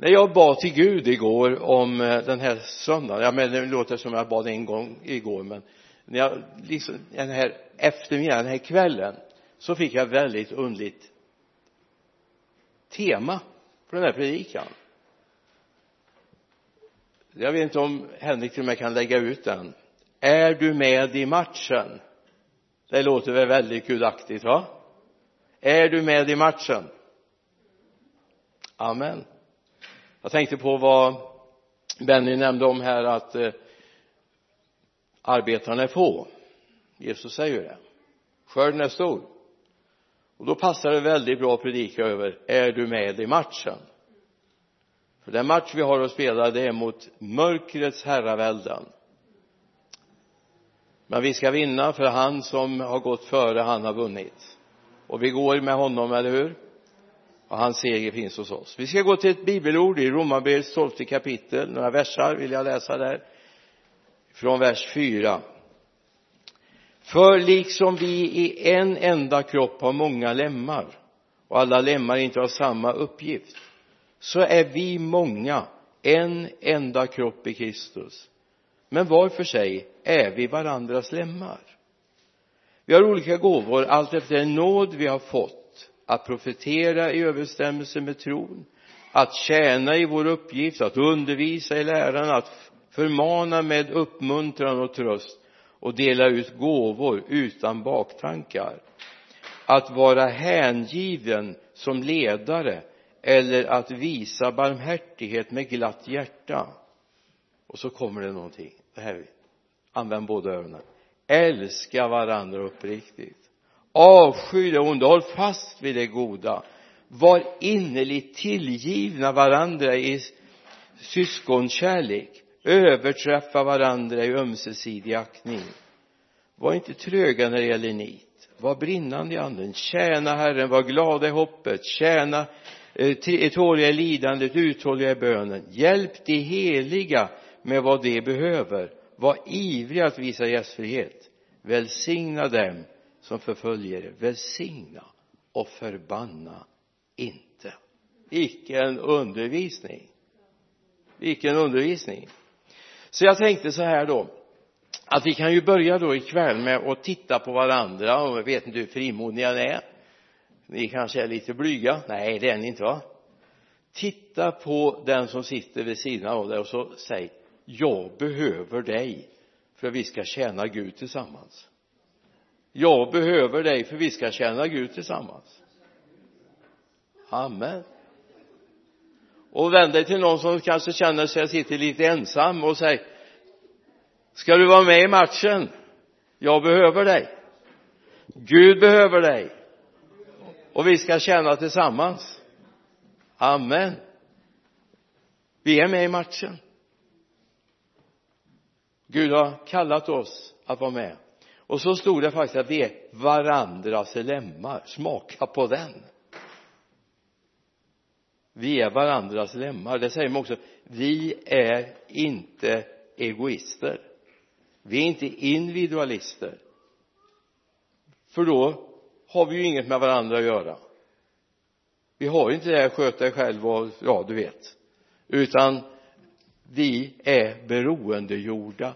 när jag bad till Gud igår om eh, den här söndagen, ja men det låter som jag bad en gång igår men när jag liksom den här eftermiddagen, den här kvällen så fick jag väldigt undligt tema på den här predikan. Jag vet inte om Henrik till och med kan lägga ut den. Är du med i matchen? Det låter väl väldigt gudaktigt va? Är du med i matchen? Amen jag tänkte på vad Benny nämnde om här att eh, arbetarna är få. Jesus säger det. Skörden är stor. Och då passar det väldigt bra att predika över är du med i matchen? För den match vi har att spela det är mot mörkrets herravälden. Men vi ska vinna för han som har gått före han har vunnit. Och vi går med honom, eller hur? Och hans seger finns hos oss. Vi ska gå till ett bibelord i Romarbrevets tolfte kapitel. Några versar vill jag läsa där. Från vers 4 för liksom vi i en enda kropp har många lemmar och alla lemmar inte har samma uppgift så är vi många en enda kropp i Kristus. Men var för sig är vi varandras lemmar. Vi har olika gåvor allt efter den nåd vi har fått att profetera i överensstämmelse med tron att tjäna i vår uppgift att undervisa i läran att förmana med uppmuntran och tröst och dela ut gåvor utan baktankar. Att vara hängiven som ledare eller att visa barmhärtighet med glatt hjärta. Och så kommer det någonting. Det här använd båda öronen. Älska varandra uppriktigt avsky det onda håll fast vid det goda. Var innerligt tillgivna varandra i syskonkärlek. Överträffa varandra i ömsesidig aktning. Var inte tröga när det gäller nit. Var brinnande i anden. Tjäna Herren var glada i hoppet. Tjäna eh, eh tåliga i lidandet uthålliga i bönen. Hjälp de heliga med vad de behöver. Var ivriga att visa gästfrihet. Välsigna dem som förföljer er välsigna och förbanna inte. Vilken undervisning! Vilken undervisning! Så jag tänkte så här då att vi kan ju börja då ikväll med att titta på varandra och jag vet inte hur frimodiga ni är. Ni kanske är lite blyga? Nej det är ni inte va? Titta på den som sitter vid sidan av dig och så säg jag behöver dig för att vi ska tjäna Gud tillsammans jag behöver dig för vi ska tjäna Gud tillsammans. Amen. Och vänd dig till någon som kanske känner sig sitter lite ensam och säg ska du vara med i matchen? Jag behöver dig. Gud behöver dig. Och vi ska tjäna tillsammans. Amen. Vi är med i matchen. Gud har kallat oss att vara med och så stod det faktiskt att vi är varandras lemmar. Smaka på den. Vi är varandras lemmar. Det säger man också. Vi är inte egoister. Vi är inte individualister. För då har vi ju inget med varandra att göra. Vi har inte det här sköta dig själv och ja du vet. Utan vi är beroendegjorda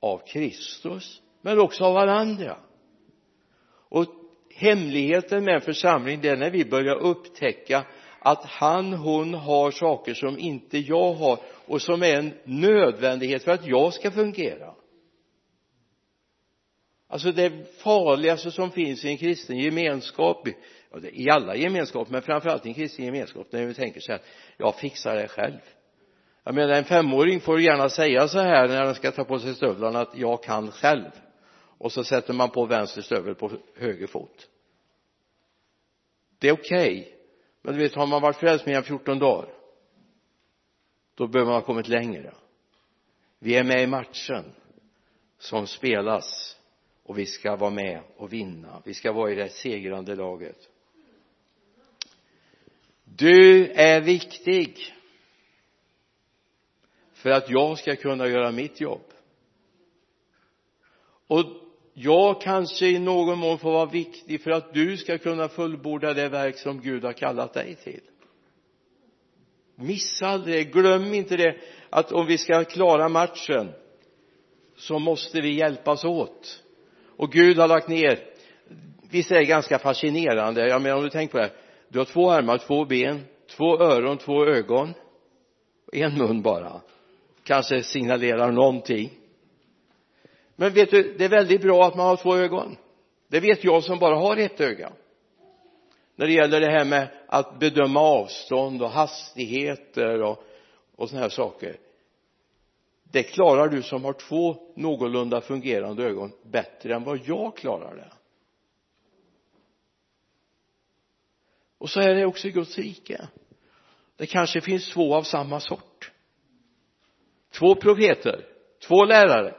av Kristus men också av varandra. Och hemligheten med en församling det är när vi börjar upptäcka att han, hon har saker som inte jag har och som är en nödvändighet för att jag ska fungera. Alltså det farligaste som finns i en kristen gemenskap i alla gemenskaper men framförallt i en kristen gemenskap när vi tänker så här jag fixar det själv. Jag menar en femåring får gärna säga så här när den ska ta på sig stövlarna att jag kan själv och så sätter man på vänster stövel på höger fot. Det är okej. Okay. men du vet har man varit frälst mer än 14 dagar då behöver man ha kommit längre. Vi är med i matchen som spelas och vi ska vara med och vinna. Vi ska vara i det segrande laget. Du är viktig för att jag ska kunna göra mitt jobb. Och jag kanske i någon mån får vara viktig för att du ska kunna fullborda det verk som Gud har kallat dig till. Missa aldrig glöm inte det att om vi ska klara matchen så måste vi hjälpas åt. Och Gud har lagt ner. Visst är det ganska fascinerande? Jag menar om du tänker på det du har två armar, två ben, två öron, två ögon. En mun bara. Kanske signalerar någonting men vet du det är väldigt bra att man har två ögon. Det vet jag som bara har ett öga. När det gäller det här med att bedöma avstånd och hastigheter och, och sådana här saker. Det klarar du som har två någorlunda fungerande ögon bättre än vad jag klarar det. Och så är det också i Guds rike. Det kanske finns två av samma sort. Två profeter två lärare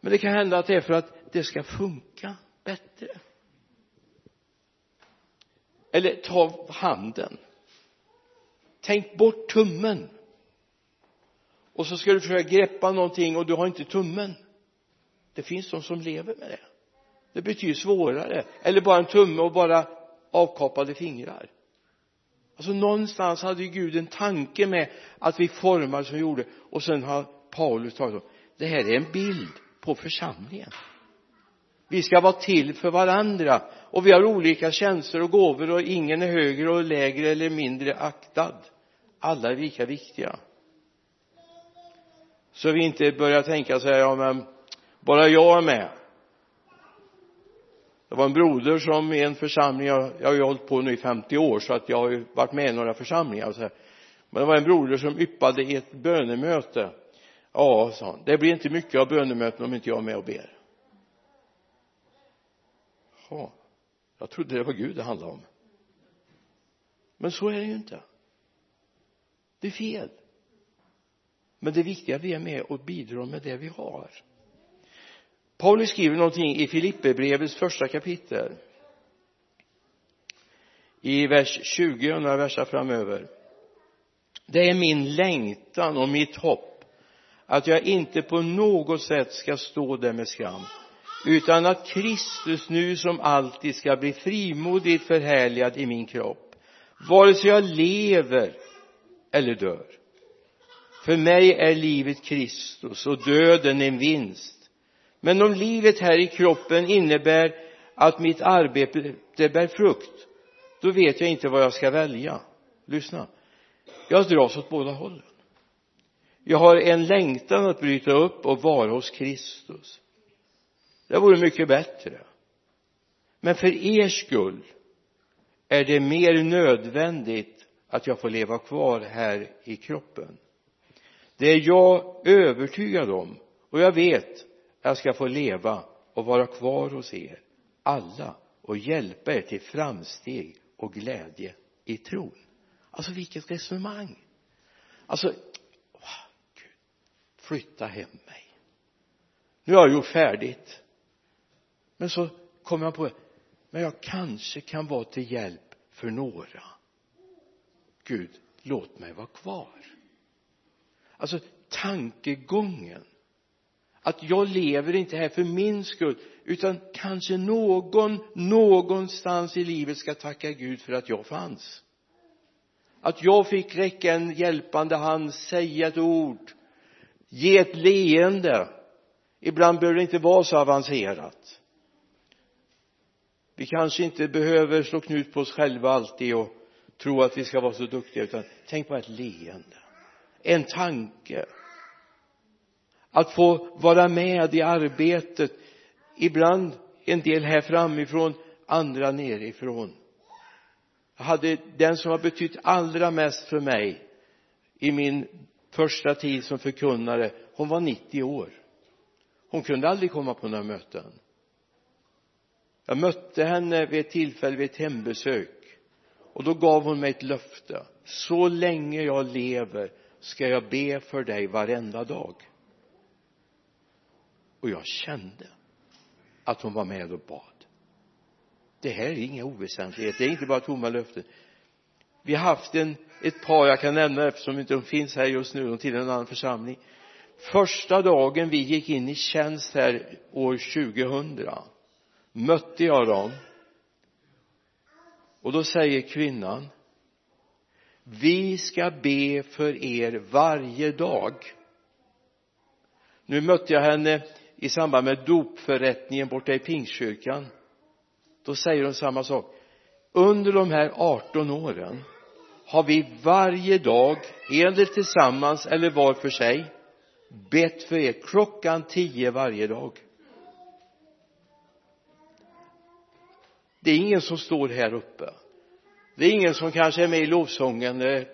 men det kan hända att det är för att det ska funka bättre. Eller ta handen. Tänk bort tummen. Och så ska du försöka greppa någonting och du har inte tummen. Det finns de som lever med det. Det betyder svårare. Eller bara en tumme och bara avkapade fingrar. Alltså någonstans hade ju Gud en tanke med att vi formar som vi gjorde. Och sen har Paulus tagit om det här är en bild på församlingen. Vi ska vara till för varandra. Och vi har olika tjänster och gåvor och ingen är högre och lägre eller mindre aktad. Alla är lika viktiga. Så vi inte börjar tänka så här ja men bara jag är med. Det var en broder som i en församling jag, jag har ju hållit på nu i 50 år så att jag har ju varit med i några församlingar så här. men det var en broder som yppade i ett bönemöte ja sa han. Det blir inte mycket av bönemöten om inte jag är med och ber. Ja jag trodde det var Gud det handlade om. Men så är det ju inte. Det är fel. Men det viktiga är att vi är med och bidrar med det vi har. Paulus skriver någonting i Filipperbrevets första kapitel. I vers 20 och några verser framöver. Det är min längtan och mitt hopp att jag inte på något sätt ska stå där med skam utan att Kristus nu som alltid ska bli frimodigt förhärligad i min kropp vare sig jag lever eller dör. För mig är livet Kristus och döden en vinst. Men om livet här i kroppen innebär att mitt arbete bär frukt då vet jag inte vad jag ska välja. Lyssna. Jag dras åt båda hållen jag har en längtan att bryta upp och vara hos Kristus. Det vore mycket bättre. Men för er skull är det mer nödvändigt att jag får leva kvar här i kroppen. Det är jag övertygad om och jag vet att jag ska få leva och vara kvar hos er alla och hjälpa er till framsteg och glädje i tron. Alltså vilket resonemang! Alltså flytta hem mig. Nu har jag gjort färdigt. Men så kommer jag på men jag kanske kan vara till hjälp för några. Gud låt mig vara kvar. Alltså tankegången. Att jag lever inte här för min skull utan kanske någon någonstans i livet ska tacka Gud för att jag fanns. Att jag fick räcka en hjälpande hand, säga ett ord ge ett leende. Ibland behöver det inte vara så avancerat. Vi kanske inte behöver slå knut på oss själva alltid och tro att vi ska vara så duktiga utan tänk på ett leende. En tanke. Att få vara med i arbetet. Ibland en del här framifrån andra nerifrån. Jag hade den som har betytt allra mest för mig i min första tid som förkunnare hon var 90 år. Hon kunde aldrig komma på några möten. Jag mötte henne vid ett tillfälle vid ett hembesök. Och då gav hon mig ett löfte. Så länge jag lever ska jag be för dig varenda dag. Och jag kände att hon var med och bad. Det här är inga oväsentligheter. Det är inte bara tomma löften vi har haft en, ett par, jag kan nämna eftersom inte de finns här just nu, de tillhör en annan församling. Första dagen vi gick in i tjänst här år 2000 mötte jag dem. Och då säger kvinnan vi ska be för er varje dag. Nu mötte jag henne i samband med dopförrättningen borta i pingstkyrkan. Då säger hon samma sak under de här 18 åren har vi varje dag, eller tillsammans eller var för sig bett för er klockan tio varje dag. Det är ingen som står här uppe. Det är ingen som kanske är med i lovsången det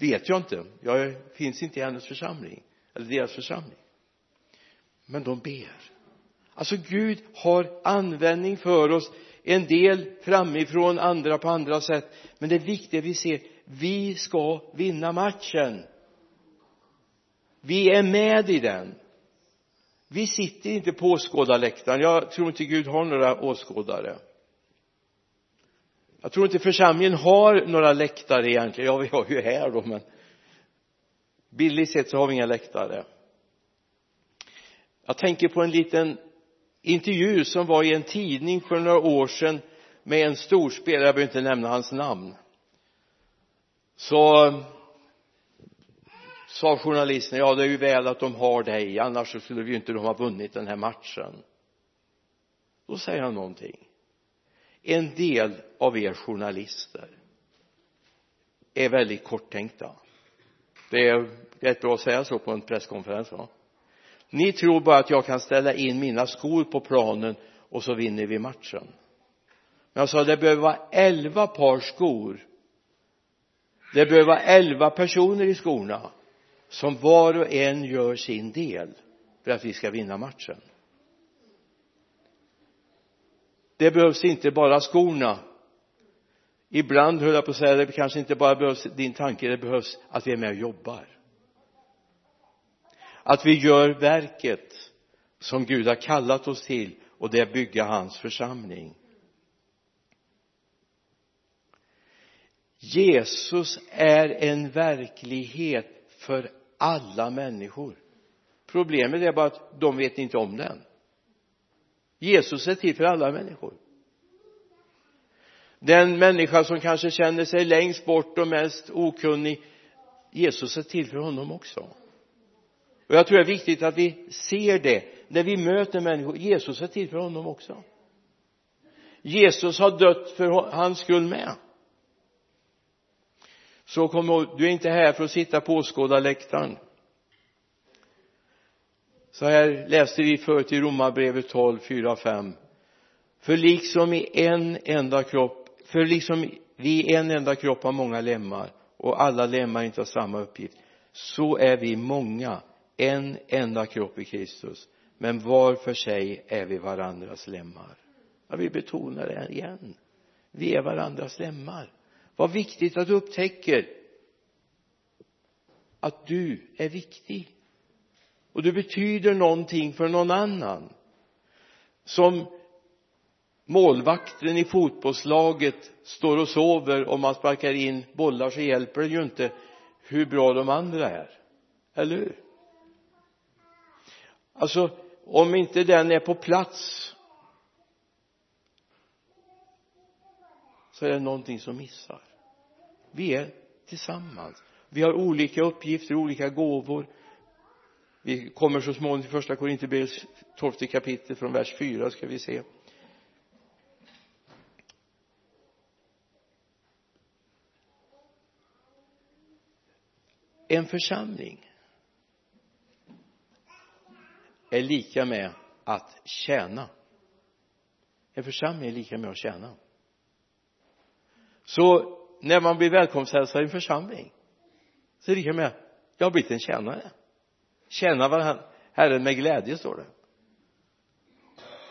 vet jag inte. Jag finns inte i hennes församling eller deras församling. Men de ber. Alltså Gud har användning för oss en del framifrån andra på andra sätt. Men det viktiga vi ser vi ska vinna matchen. Vi är med i den. Vi sitter inte på åskådarläktaren jag tror inte Gud har några åskådare. Jag tror inte församlingen har några läktare egentligen. Ja vi har ju här då men bildligt sett så har vi inga läktare. Jag tänker på en liten intervju som var i en tidning för några år sedan med en storspelare, jag behöver inte nämna hans namn. Så sa journalisten ja det är ju väl att de har dig annars så skulle vi ju inte de ha vunnit den här matchen. Då säger han någonting. En del av er journalister är väldigt korttänkta. Det är rätt bra att säga så på en presskonferens va? Ni tror bara att jag kan ställa in mina skor på planen och så vinner vi matchen. Men jag sa det behöver vara elva par skor. Det behöver vara elva personer i skorna som var och en gör sin del för att vi ska vinna matchen. Det behövs inte bara skorna. Ibland höll jag på att säga det kanske inte bara behövs din tanke det behövs att vi är med och jobbar att vi gör verket som Gud har kallat oss till och det är bygga hans församling. Jesus är en verklighet för alla människor. Problemet är bara att de vet inte om den. Jesus är till för alla människor. Den människa som kanske känner sig längst bort och mest okunnig Jesus är till för honom också och jag tror det är viktigt att vi ser det när vi möter människor. Jesus är till för honom också. Jesus har dött för hans skull med. Så kom ihåg du är inte här för att sitta på åskådarläktaren. Så här läste vi förut i romarbrevet 12, 4 5 för liksom i en enda kropp för liksom vi i en enda kropp har många lemmar och alla lemmar inte har samma uppgift så är vi många en enda kropp i Kristus men var för sig är vi varandras lemmar. Jag vill betona det igen. Vi är varandras lemmar. Vad viktigt att du upptäcker att du är viktig. Och du betyder någonting för någon annan. Som målvakten i fotbollslaget står och sover om man sparkar in bollar så hjälper det ju inte hur bra de andra är. Eller hur? Alltså om inte den är på plats så är det någonting som missar. Vi är tillsammans. Vi har olika uppgifter, olika gåvor. Vi kommer så småningom till första Korinthierbrevets tolfte kapitel från vers 4 ska vi se. En församling är lika med att tjäna. En församling är lika med att tjäna. Så när man blir välkomsthälsad i en församling så är det lika med jag har blivit en tjänare. Tjäna varandra Herren med glädje står det.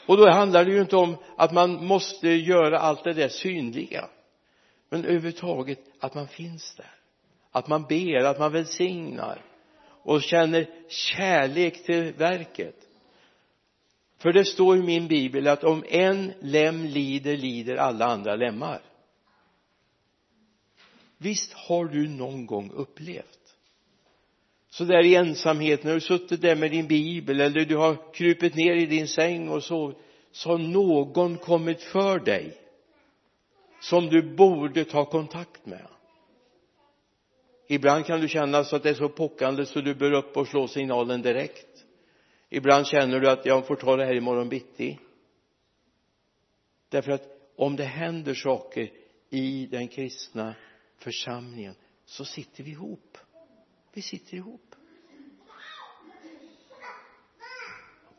Och då handlar det ju inte om att man måste göra allt det där synliga men överhuvudtaget att man finns där. Att man ber, att man välsignar och känner kärlek till verket. För det står i min bibel att om en lem lider, lider alla andra lemmar. Visst har du någon gång upplevt? Så där i ensamhet när du suttit där med din bibel eller du har krupit ner i din säng och så så har någon kommit för dig som du borde ta kontakt med ibland kan du känna så att det är så pockande så du bör upp och slå signalen direkt. Ibland känner du att jag får ta det här imorgon bitti. Därför att om det händer saker i den kristna församlingen så sitter vi ihop. Vi sitter ihop.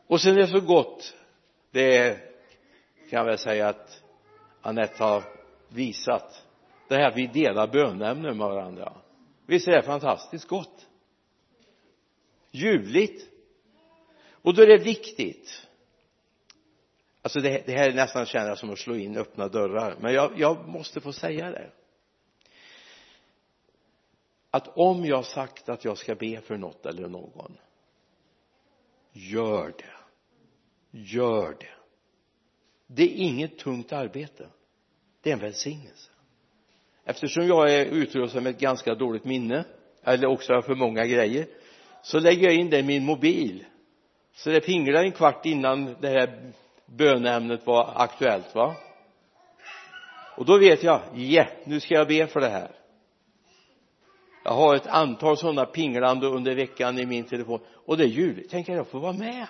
Och sen är det så gott. Det kan jag väl säga att Anette har visat. Det här att vi delar bönämnen med varandra visst är det fantastiskt gott? Ljuvligt? Och då är det viktigt. Alltså det, det här nästan känner jag som att slå in öppna dörrar men jag, jag måste få säga det. Att om jag sagt att jag ska be för något eller någon gör det. Gör det. Det är inget tungt arbete. Det är en välsignelse eftersom jag är utrustad med ett ganska dåligt minne eller också har jag för många grejer så lägger jag in det i min mobil. Så det pinglar en kvart innan det här böneämnet var aktuellt va? Och då vet jag, ja, yeah, nu ska jag be för det här. Jag har ett antal sådana pinglande under veckan i min telefon. Och det är ljuvligt, tänk att jag får vara med.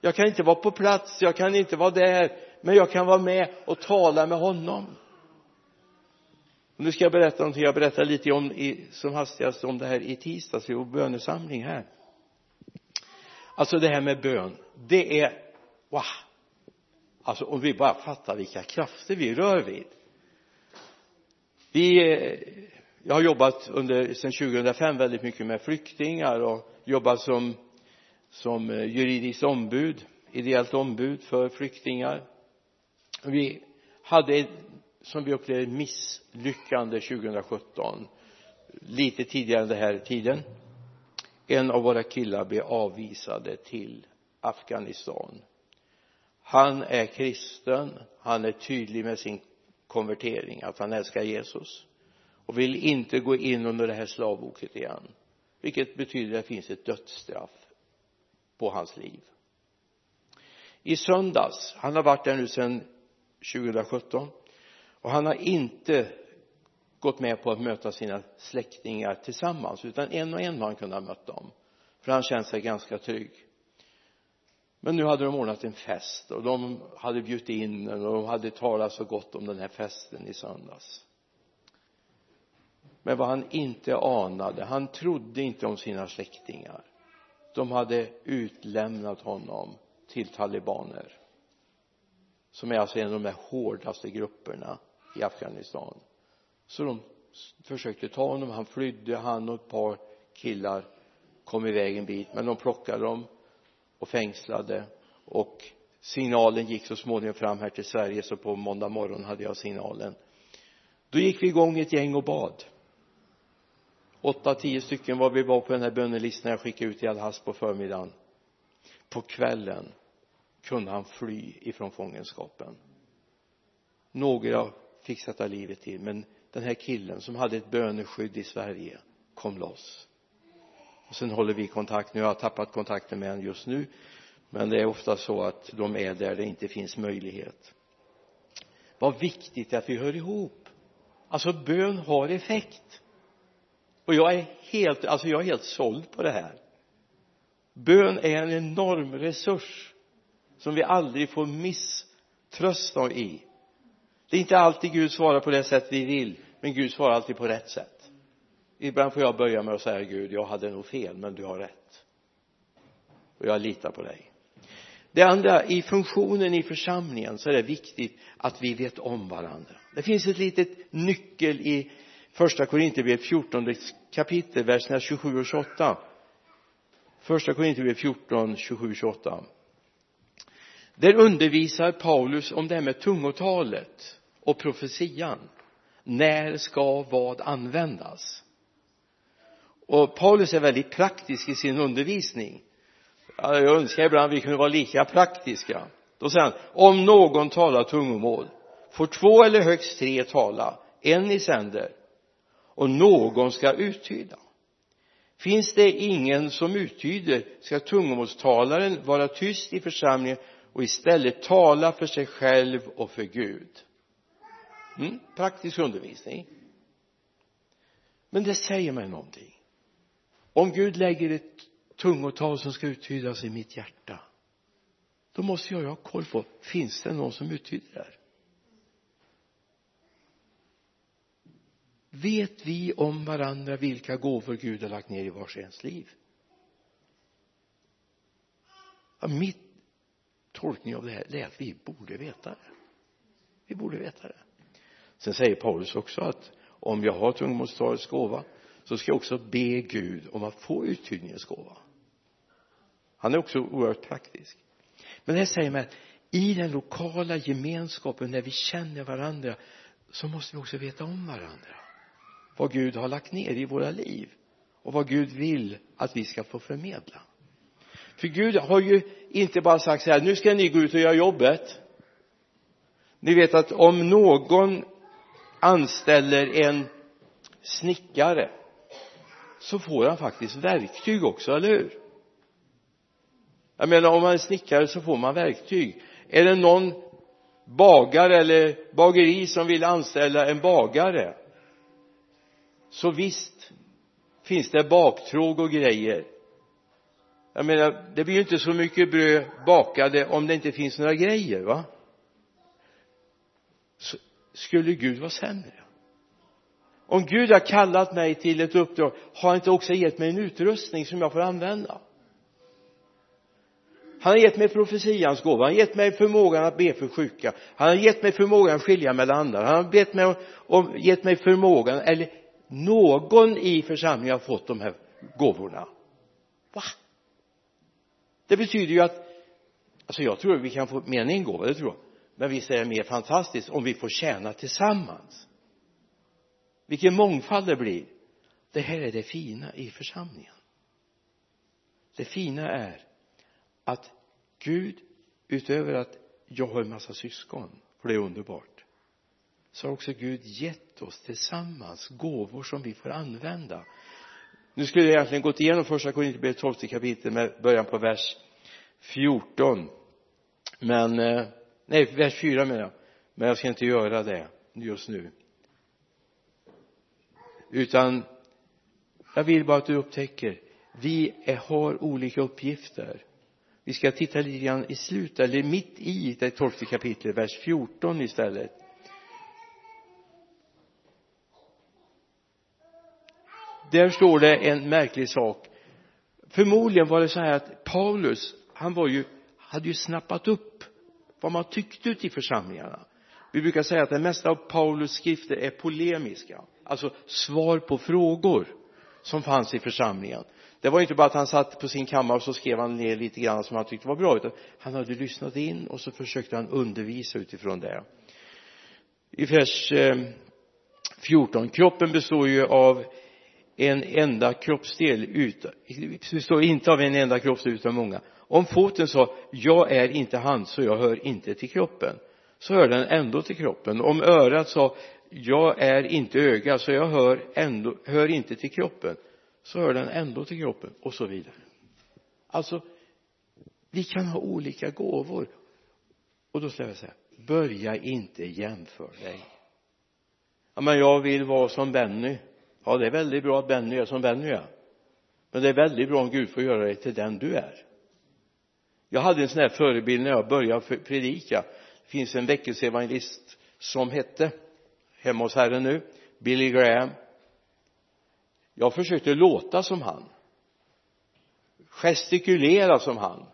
Jag kan inte vara på plats, jag kan inte vara där men jag kan vara med och tala med honom och nu ska jag berätta någonting, jag berättade lite om i, som hastigast om det här i tisdags. I vår bönesamling här. Alltså det här med bön det är wow. Alltså om vi bara fattar vilka krafter vi rör vid. Vi eh, jag har jobbat under sedan 2005 väldigt mycket med flyktingar och jobbat som som eh, juridiskt ombud ideellt ombud för flyktingar. Vi hade som vi upplevde misslyckande 2017 lite tidigare än den här tiden. En av våra killar blev avvisade till Afghanistan. Han är kristen. Han är tydlig med sin konvertering att han älskar Jesus och vill inte gå in under det här slavoket igen vilket betyder att det finns ett dödsstraff på hans liv. I söndags han har varit där nu sedan 2017 och han har inte gått med på att möta sina släktingar tillsammans utan en och en har han kunnat möta dem för han känt sig ganska trygg. Men nu hade de ordnat en fest och de hade bjudit in och de hade talat så gott om den här festen i söndags. Men vad han inte anade han trodde inte om sina släktingar. De hade utlämnat honom till talibaner som är alltså en av de hårdaste grupperna i Afghanistan. Så de försökte ta honom. Han flydde han och ett par killar kom iväg en bit men de plockade dem och fängslade. Och signalen gick så småningom fram här till Sverige så på måndag morgon hade jag signalen. Då gick vi igång ett gäng och bad. Åtta, tio stycken var vi var på den här bönelistan jag skickade ut i all hast på förmiddagen. På kvällen kunde han fly ifrån fångenskapen. Några fick sätta livet till. Men den här killen som hade ett böneskydd i Sverige kom loss. Och sen håller vi kontakt. Nu har jag tappat kontakten med honom just nu. Men det är ofta så att de är där det inte finns möjlighet. Vad viktigt att vi hör ihop. Alltså bön har effekt. Och jag är helt alltså jag är helt såld på det här. Bön är en enorm resurs som vi aldrig får misströsta i det är inte alltid Gud svarar på det sätt vi vill men Gud svarar alltid på rätt sätt. Ibland får jag börja med att säga Gud jag hade nog fel men du har rätt. Och jag litar på dig. Det andra i funktionen i församlingen så är det viktigt att vi vet om varandra. Det finns ett litet nyckel i första Korinthierbrevet 14 kapitel verserna 27 och 28 första Korinthierbrevet 14 27 28 där undervisar Paulus om det här med tungotalet och profetian. När ska vad användas? Och Paulus är väldigt praktisk i sin undervisning. Jag önskar ibland vi kunde vara lika praktiska. Då säger han om någon talar tungomål får två eller högst tre tala en i sänder och någon ska uttyda. Finns det ingen som uttyder ska tungomålstalaren vara tyst i församlingen och istället tala för sig själv och för Gud mm, praktisk undervisning. Men det säger mig någonting. Om Gud lägger ett tungotal som ska uttydas i mitt hjärta då måste jag ju ha koll på finns det någon som uttyder det här? Vet vi om varandra vilka gåvor Gud har lagt ner i vars ens liv? Ja, mitt tolkning av det här är att vi borde veta det. Vi borde veta det sen säger Paulus också att om jag har tungomålstalets gåva så ska jag också be Gud om att få uttydningens gåva. Han är också oerhört praktisk. Men det här säger mig att i den lokala gemenskapen när vi känner varandra så måste vi också veta om varandra. Vad Gud har lagt ner i våra liv och vad Gud vill att vi ska få förmedla. För Gud har ju inte bara sagt så här nu ska ni gå ut och göra jobbet. Ni vet att om någon anställer en snickare så får han faktiskt verktyg också, eller hur? Jag menar om man är snickare så får man verktyg. Är det någon bagare eller bageri som vill anställa en bagare så visst finns det baktråg och grejer. Jag menar det blir ju inte så mycket bröd bakade om det inte finns några grejer va? Skulle Gud vara sämre om Gud har kallat mig till ett uppdrag har han inte också gett mig en utrustning som jag får använda? Han har gett mig profetians gåva, han har gett mig förmågan att be för sjuka han har gett mig förmågan att skilja mellan andra han har gett mig, om, gett mig förmågan eller någon i församlingen har fått de här gåvorna. Va? Det betyder ju att alltså jag tror att vi kan få mer än en gåva, det tror jag men visst är det mer fantastiskt om vi får tjäna tillsammans. Vilken mångfald det blir. Det här är det fina i församlingen. Det fina är att Gud utöver att jag har en massa syskon för det är underbart så har också Gud gett oss tillsammans gåvor som vi får använda. Nu skulle jag egentligen gått igenom första Korinthierbrevet 12 kapitel med början på vers 14 men eh, nej vers 4 menar jag. Men jag ska inte göra det just nu. Utan jag vill bara att du upptäcker vi är, har olika uppgifter. Vi ska titta lite grann i slutet eller mitt i det tolfte kapitlet vers 14 istället. Där står det en märklig sak. Förmodligen var det så här att Paulus han var ju hade ju snappat upp vad man tyckte ute i församlingarna. Vi brukar säga att det mesta av Paulus skrifter är polemiska. Alltså svar på frågor som fanns i församlingen. Det var inte bara att han satt på sin kammare och så skrev han ner lite grann som han tyckte var bra utan han hade lyssnat in och så försökte han undervisa utifrån det. I vers eh, 14 kroppen består ju av en enda kroppsdel utan, består inte av en enda kroppsdel utan många om foten sa jag är inte hand så jag hör inte till kroppen. Så hör den ändå till kroppen. Om örat sa jag är inte öga så jag hör ändå hör inte till kroppen. Så hör den ändå till kroppen och så vidare. Alltså vi kan ha olika gåvor. Och då skulle jag säga börja inte jämföra dig. Ja men jag vill vara som Benny. Ja det är väldigt bra att Benny är som Benny är men det är väldigt bra om Gud får göra dig till den du är jag hade en sån här förebild när jag började predika. Det finns en väckelseevangelist som hette hemma hos Herren nu Billy Graham. Jag försökte låta som han. Gestikulera som han.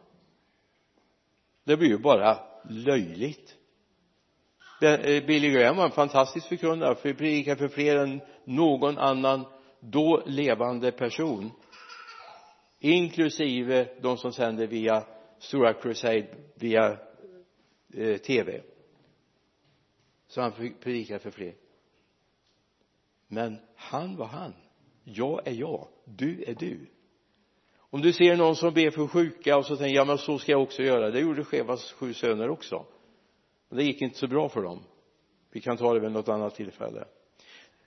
Det blir ju bara löjligt. Eh, Billy Graham var en fantastisk förkunnare. För predikade för fler än någon annan då levande person inklusive de som sänder via Stora Crusade via eh, tv så han predikade för fler. Men han var han. Jag är jag. Du är du. Om du ser någon som ber för sjuka och så tänker jag men så ska jag också göra. Det gjorde Chevas sju söner också. Men det gick inte så bra för dem. Vi kan ta det vid något annat tillfälle.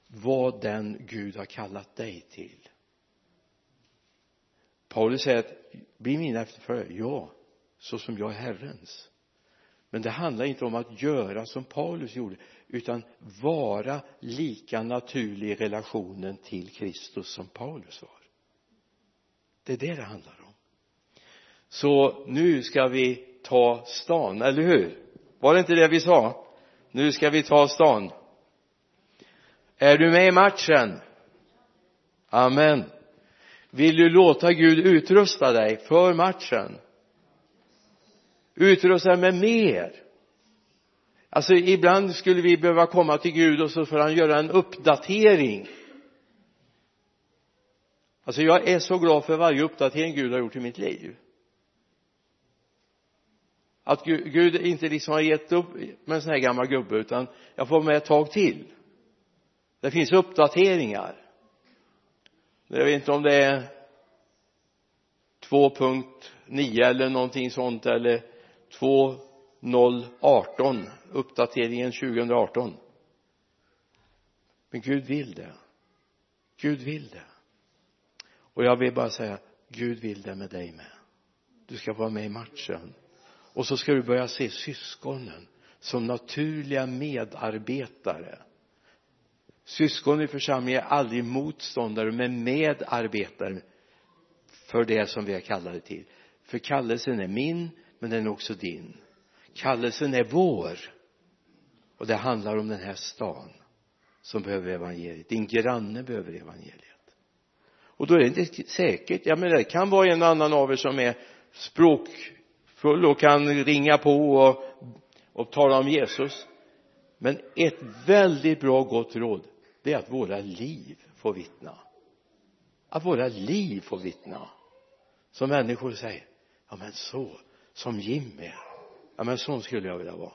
Vad den Gud har kallat dig till. Paulus säger att bli mina efterföljare. Ja så som jag är Herrens. Men det handlar inte om att göra som Paulus gjorde utan vara lika naturlig i relationen till Kristus som Paulus var. Det är det det handlar om. Så nu ska vi ta stan, eller hur? Var det inte det vi sa? Nu ska vi ta stan. Är du med i matchen? Amen. Vill du låta Gud utrusta dig för matchen? Utrusta med mer. Alltså ibland skulle vi behöva komma till Gud och så får han göra en uppdatering. Alltså jag är så glad för varje uppdatering Gud har gjort i mitt liv. Att Gud inte liksom har gett upp med en sån här gammal gubbe utan jag får med ett tag till. Det finns uppdateringar. Jag vet inte om det är 2.9 eller någonting sånt eller 2.018 uppdateringen 2018 men Gud vill det. Gud vill det. Och jag vill bara säga Gud vill det med dig med. Du ska vara med i matchen. Och så ska du börja se syskonen som naturliga medarbetare. Syskon i församlingen är aldrig motståndare men medarbetare för det som vi är kallade till. För kallelsen är min men den är också din. Kallelsen är vår. Och det handlar om den här stan som behöver evangeliet. Din granne behöver evangeliet. Och då är det inte säkert. Jag menar det kan vara en annan av er som är språkfull och kan ringa på och, och tala om Jesus. Men ett väldigt bra gott råd det är att våra liv får vittna. Att våra liv får vittna. Som människor säger ja men så som Jimmy. Ja men sån skulle jag vilja vara.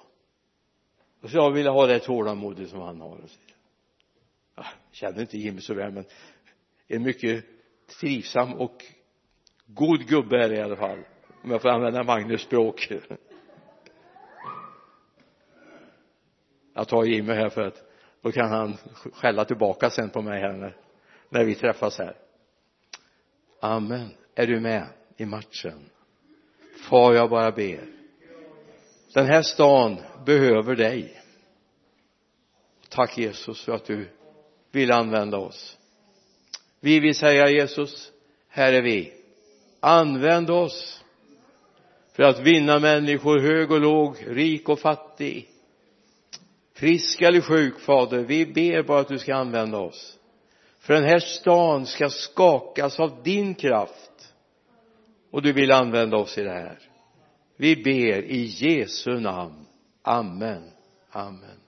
Och så jag vill ha det tålamodet som han har och så jag känner inte Jimmy så väl men en mycket trivsam och god gubbe är det i alla fall om jag får använda Magnus språk. Jag tar Jimmy här för att då kan han skälla tillbaka sen på mig här när, när vi träffas här. Amen. Är du med i matchen? Far jag bara ber. Den här stan behöver dig. Tack Jesus för att du vill använda oss. Vi vill säga Jesus här är vi. Använd oss för att vinna människor hög och låg rik och fattig. Frisk eller sjuk fader vi ber bara att du ska använda oss. För den här stan ska skakas av din kraft och du vill använda oss i det här. Vi ber i Jesu namn. Amen. Amen.